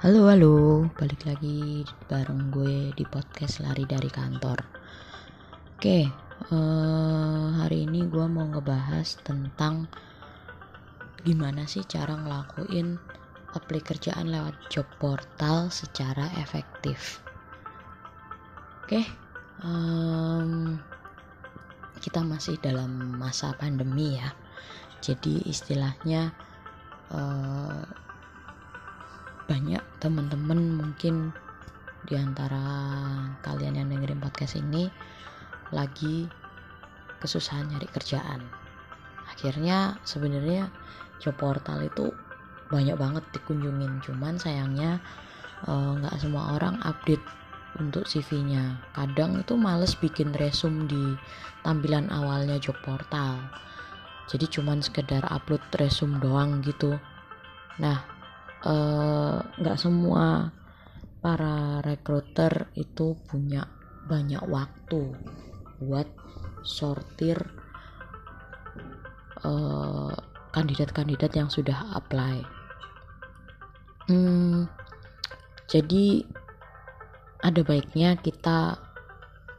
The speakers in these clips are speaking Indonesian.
Halo halo, balik lagi bareng gue di podcast lari dari kantor. Oke, uh, hari ini gue mau ngebahas tentang gimana sih cara ngelakuin aplikasi kerjaan lewat job portal secara efektif. Oke, um, kita masih dalam masa pandemi ya, jadi istilahnya uh, banyak teman-teman mungkin di antara kalian yang dengerin podcast ini lagi kesusahan nyari kerjaan. Akhirnya sebenarnya job portal itu banyak banget dikunjungin. Cuman sayangnya eh, nggak uh, semua orang update untuk CV-nya kadang itu males bikin resume di tampilan awalnya job portal. Jadi cuman sekedar upload resume doang gitu. Nah nggak uh, semua para rekruter itu punya banyak waktu buat sortir eh, kandidat-kandidat yang sudah apply. Hmm, jadi ada baiknya kita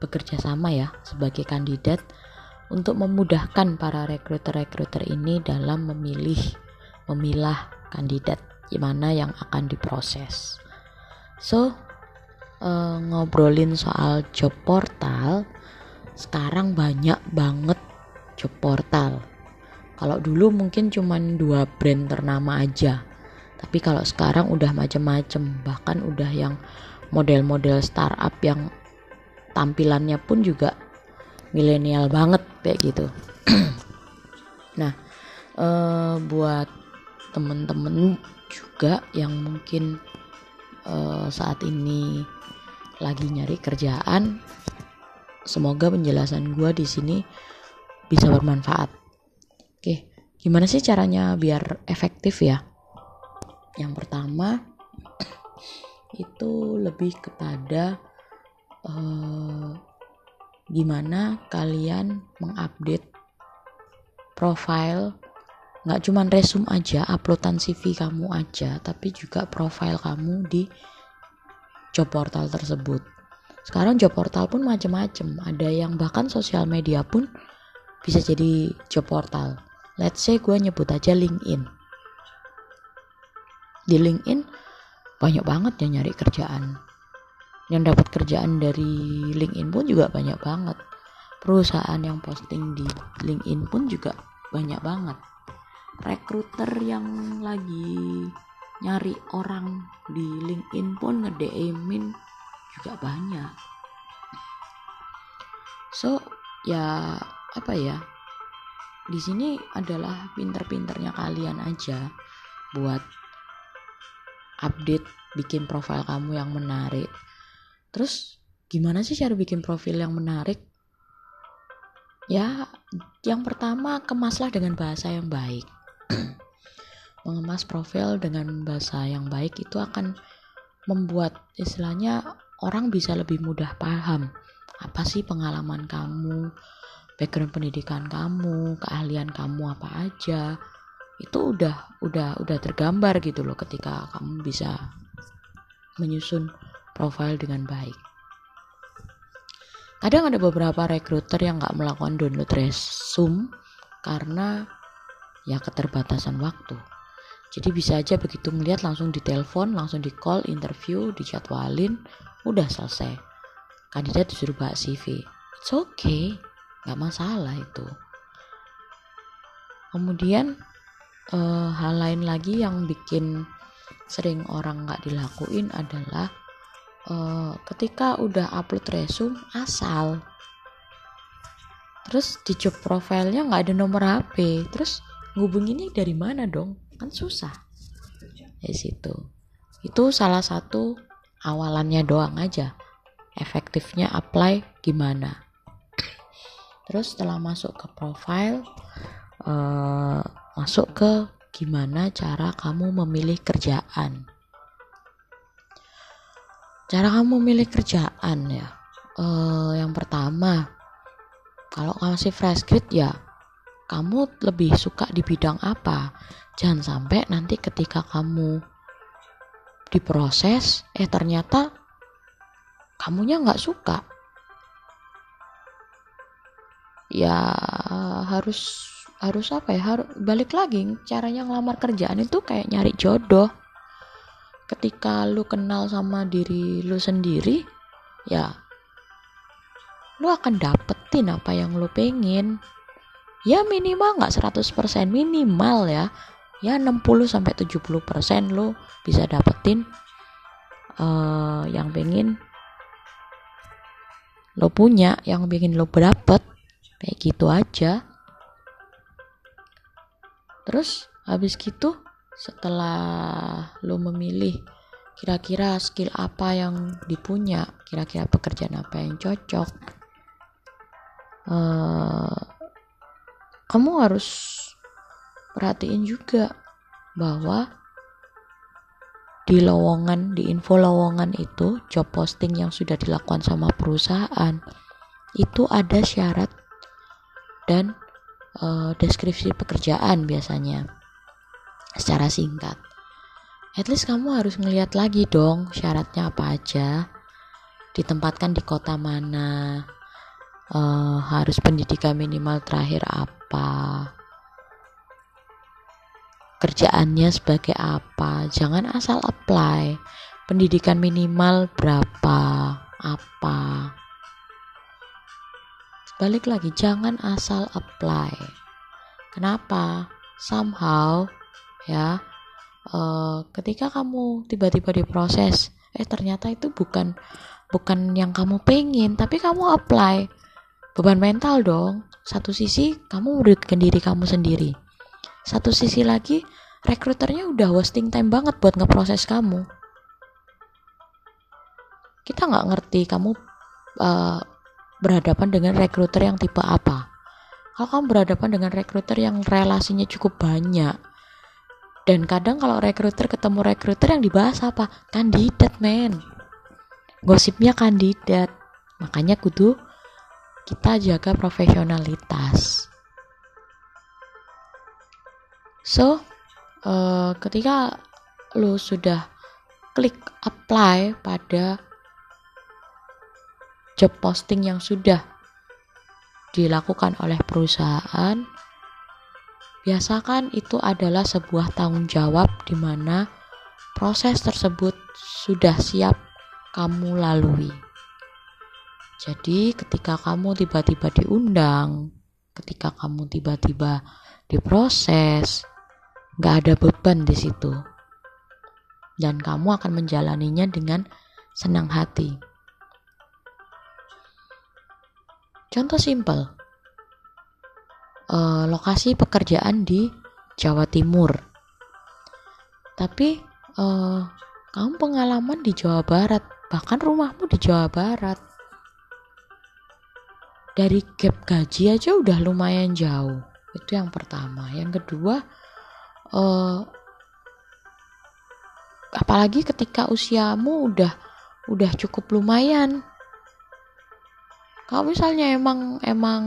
bekerja sama ya sebagai kandidat untuk memudahkan para rekruter-rekruter ini dalam memilih memilah kandidat gimana yang akan diproses. So, uh, ngobrolin soal job portal, sekarang banyak banget job portal. Kalau dulu mungkin cuma dua brand ternama aja, tapi kalau sekarang udah macem-macem, bahkan udah yang model-model startup yang tampilannya pun juga milenial banget kayak gitu. nah, uh, buat temen-temen juga yang mungkin uh, saat ini lagi nyari kerjaan. Semoga penjelasan gue di sini bisa bermanfaat. Oke gimana sih caranya biar efektif ya? Yang pertama itu lebih kepada uh, gimana kalian mengupdate profile nggak cuman resume aja uploadan CV kamu aja tapi juga profile kamu di job portal tersebut. Sekarang job portal pun macam-macam ada yang bahkan sosial media pun bisa jadi job portal. Let's say gue nyebut aja LinkedIn. Di LinkedIn banyak banget yang nyari kerjaan. Yang dapat kerjaan dari LinkedIn pun juga banyak banget. Perusahaan yang posting di LinkedIn pun juga banyak banget rekruter yang lagi nyari orang di LinkedIn pun ngedmin juga banyak. So ya apa ya? Di sini adalah pinter-pinternya kalian aja buat update bikin profil kamu yang menarik. Terus gimana sih cara bikin profil yang menarik? Ya yang pertama kemaslah dengan bahasa yang baik mengemas profil dengan bahasa yang baik itu akan membuat istilahnya orang bisa lebih mudah paham apa sih pengalaman kamu, background pendidikan kamu, keahlian kamu apa aja. Itu udah udah udah tergambar gitu loh ketika kamu bisa menyusun profil dengan baik. Kadang ada beberapa rekruter yang nggak melakukan download resume karena ya keterbatasan waktu. Jadi bisa aja begitu melihat langsung ditelepon, langsung di call, interview, dijadwalin, udah selesai. Kandidat disuruh bawa CV. It's okay, nggak masalah itu. Kemudian uh, hal lain lagi yang bikin sering orang nggak dilakuin adalah uh, ketika udah upload resume asal terus di job profilnya nggak ada nomor HP terus ngubunginnya dari mana dong? Kan susah. Dari situ. Itu salah satu awalannya doang aja. Efektifnya apply gimana? Terus setelah masuk ke profile uh, masuk ke gimana cara kamu memilih kerjaan? Cara kamu memilih kerjaan ya? Uh, yang pertama kalau kamu masih fresh grade ya kamu lebih suka di bidang apa. Jangan sampai nanti ketika kamu diproses eh ternyata kamunya nggak suka. Ya harus harus apa ya? Harus balik lagi caranya ngelamar kerjaan itu kayak nyari jodoh. Ketika lu kenal sama diri lu sendiri ya lu akan dapetin apa yang lu pengen ya minimal nggak 100% minimal ya. Ya 60 sampai 70% lu bisa dapetin uh, yang pengen lo punya yang pengen lo dapet. Kayak gitu aja. Terus habis gitu setelah lo memilih kira-kira skill apa yang dipunya kira-kira pekerjaan apa yang cocok uh, kamu harus perhatiin juga bahwa di lowongan di info lowongan itu job posting yang sudah dilakukan sama perusahaan itu ada syarat dan uh, deskripsi pekerjaan biasanya secara singkat. At least kamu harus ngeliat lagi dong syaratnya apa aja, ditempatkan di kota mana, uh, harus pendidikan minimal terakhir apa, kerjaannya sebagai apa, jangan asal apply, pendidikan minimal berapa, apa, balik lagi jangan asal apply. Kenapa? Somehow ya uh, ketika kamu tiba-tiba diproses eh ternyata itu bukan bukan yang kamu pengen tapi kamu apply beban mental dong satu sisi kamu merugikan diri kamu sendiri satu sisi lagi rekruternya udah wasting time banget buat ngeproses kamu kita nggak ngerti kamu uh, berhadapan dengan rekruter yang tipe apa. Kalau kamu berhadapan dengan rekruter yang relasinya cukup banyak, dan kadang kalau rekruter ketemu rekruter yang dibahas apa? Kandidat, men. Gosipnya kandidat. Makanya kudu kita jaga profesionalitas. So, uh, ketika lo sudah klik apply pada job posting yang sudah dilakukan oleh perusahaan, biasakan itu adalah sebuah tanggung jawab di mana proses tersebut sudah siap kamu lalui. Jadi, ketika kamu tiba-tiba diundang, ketika kamu tiba-tiba diproses, nggak ada beban di situ, dan kamu akan menjalaninya dengan senang hati. Contoh simpel, uh, lokasi pekerjaan di Jawa Timur, tapi uh, kamu pengalaman di Jawa Barat, bahkan rumahmu di Jawa Barat. Dari gap gaji aja udah lumayan jauh. Itu yang pertama. Yang kedua, uh, apalagi ketika usiamu udah udah cukup lumayan kalau misalnya emang emang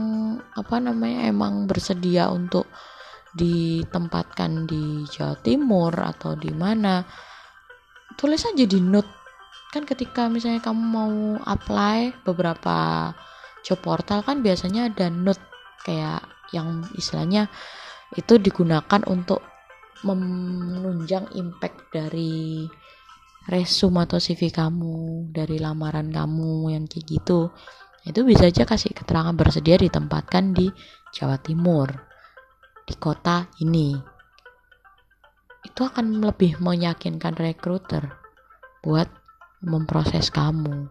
apa namanya emang bersedia untuk ditempatkan di Jawa Timur atau di mana tulis aja di note kan ketika misalnya kamu mau apply beberapa job portal kan biasanya ada note kayak yang istilahnya itu digunakan untuk menunjang impact dari resume atau CV kamu dari lamaran kamu yang kayak gitu itu bisa aja kasih keterangan bersedia ditempatkan di Jawa Timur, di kota ini. Itu akan lebih meyakinkan rekruter buat memproses kamu.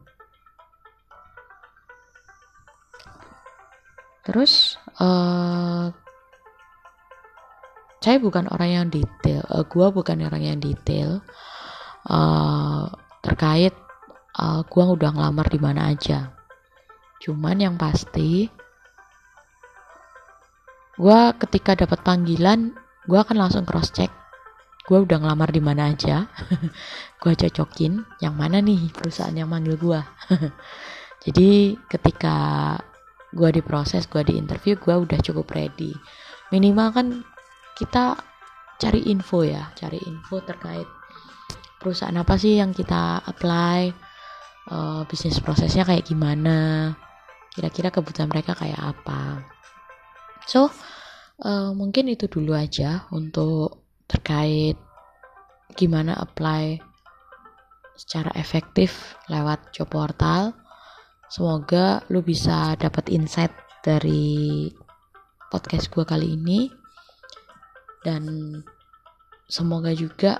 Terus, uh, saya bukan orang yang detail, uh, gue bukan orang yang detail uh, terkait uh, gue udah ngelamar di mana aja Cuman yang pasti, gue ketika dapat panggilan, gue akan langsung cross check. Gue udah ngelamar di mana aja, gue cocokin yang mana nih perusahaan yang manggil gue. Jadi ketika gue diproses, gue di interview, gue udah cukup ready. Minimal kan kita cari info ya, cari info terkait perusahaan apa sih yang kita apply uh, bisnis prosesnya kayak gimana kira-kira kebutuhan mereka kayak apa so uh, mungkin itu dulu aja untuk terkait gimana apply secara efektif lewat job portal semoga lu bisa dapat insight dari podcast gue kali ini. Dan semoga juga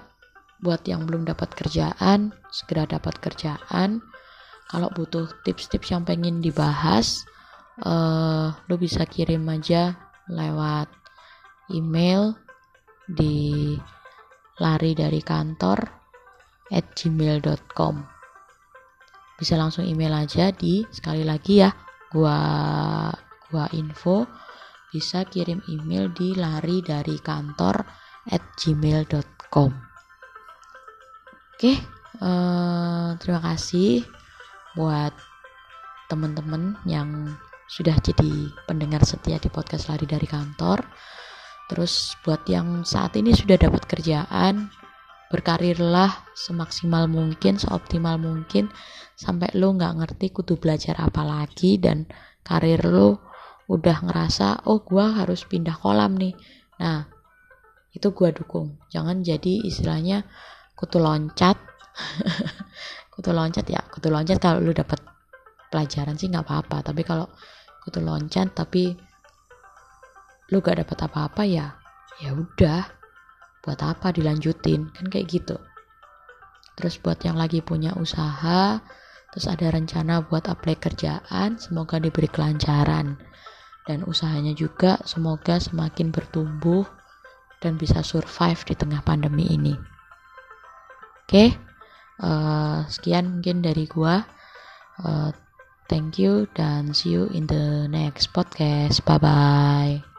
buat yang belum dapat kerjaan segera dapat kerjaan. Kalau butuh tips-tips yang pengen dibahas uh, lo bisa kirim aja lewat email di lari dari kantor at gmail.com bisa langsung email aja di sekali lagi ya gua gua info bisa kirim email di lari dari kantor at gmail.com Oke, uh, terima kasih buat teman-teman yang sudah jadi pendengar setia di podcast lari dari kantor. Terus buat yang saat ini sudah dapat kerjaan, berkarirlah semaksimal mungkin, seoptimal mungkin, sampai lo nggak ngerti kudu belajar apa lagi dan karir lo udah ngerasa, oh gua harus pindah kolam nih. Nah, itu gua dukung. Jangan jadi istilahnya kutu loncat kutu loncat ya kutu loncat kalau lu dapat pelajaran sih nggak apa-apa tapi kalau kutu loncat tapi lu gak dapat apa-apa ya ya udah buat apa dilanjutin kan kayak gitu terus buat yang lagi punya usaha terus ada rencana buat apply kerjaan semoga diberi kelancaran dan usahanya juga semoga semakin bertumbuh dan bisa survive di tengah pandemi ini. Oke, okay? uh, eh, sekian mungkin dari gua. Uh, thank you dan see you in the next podcast. Bye bye.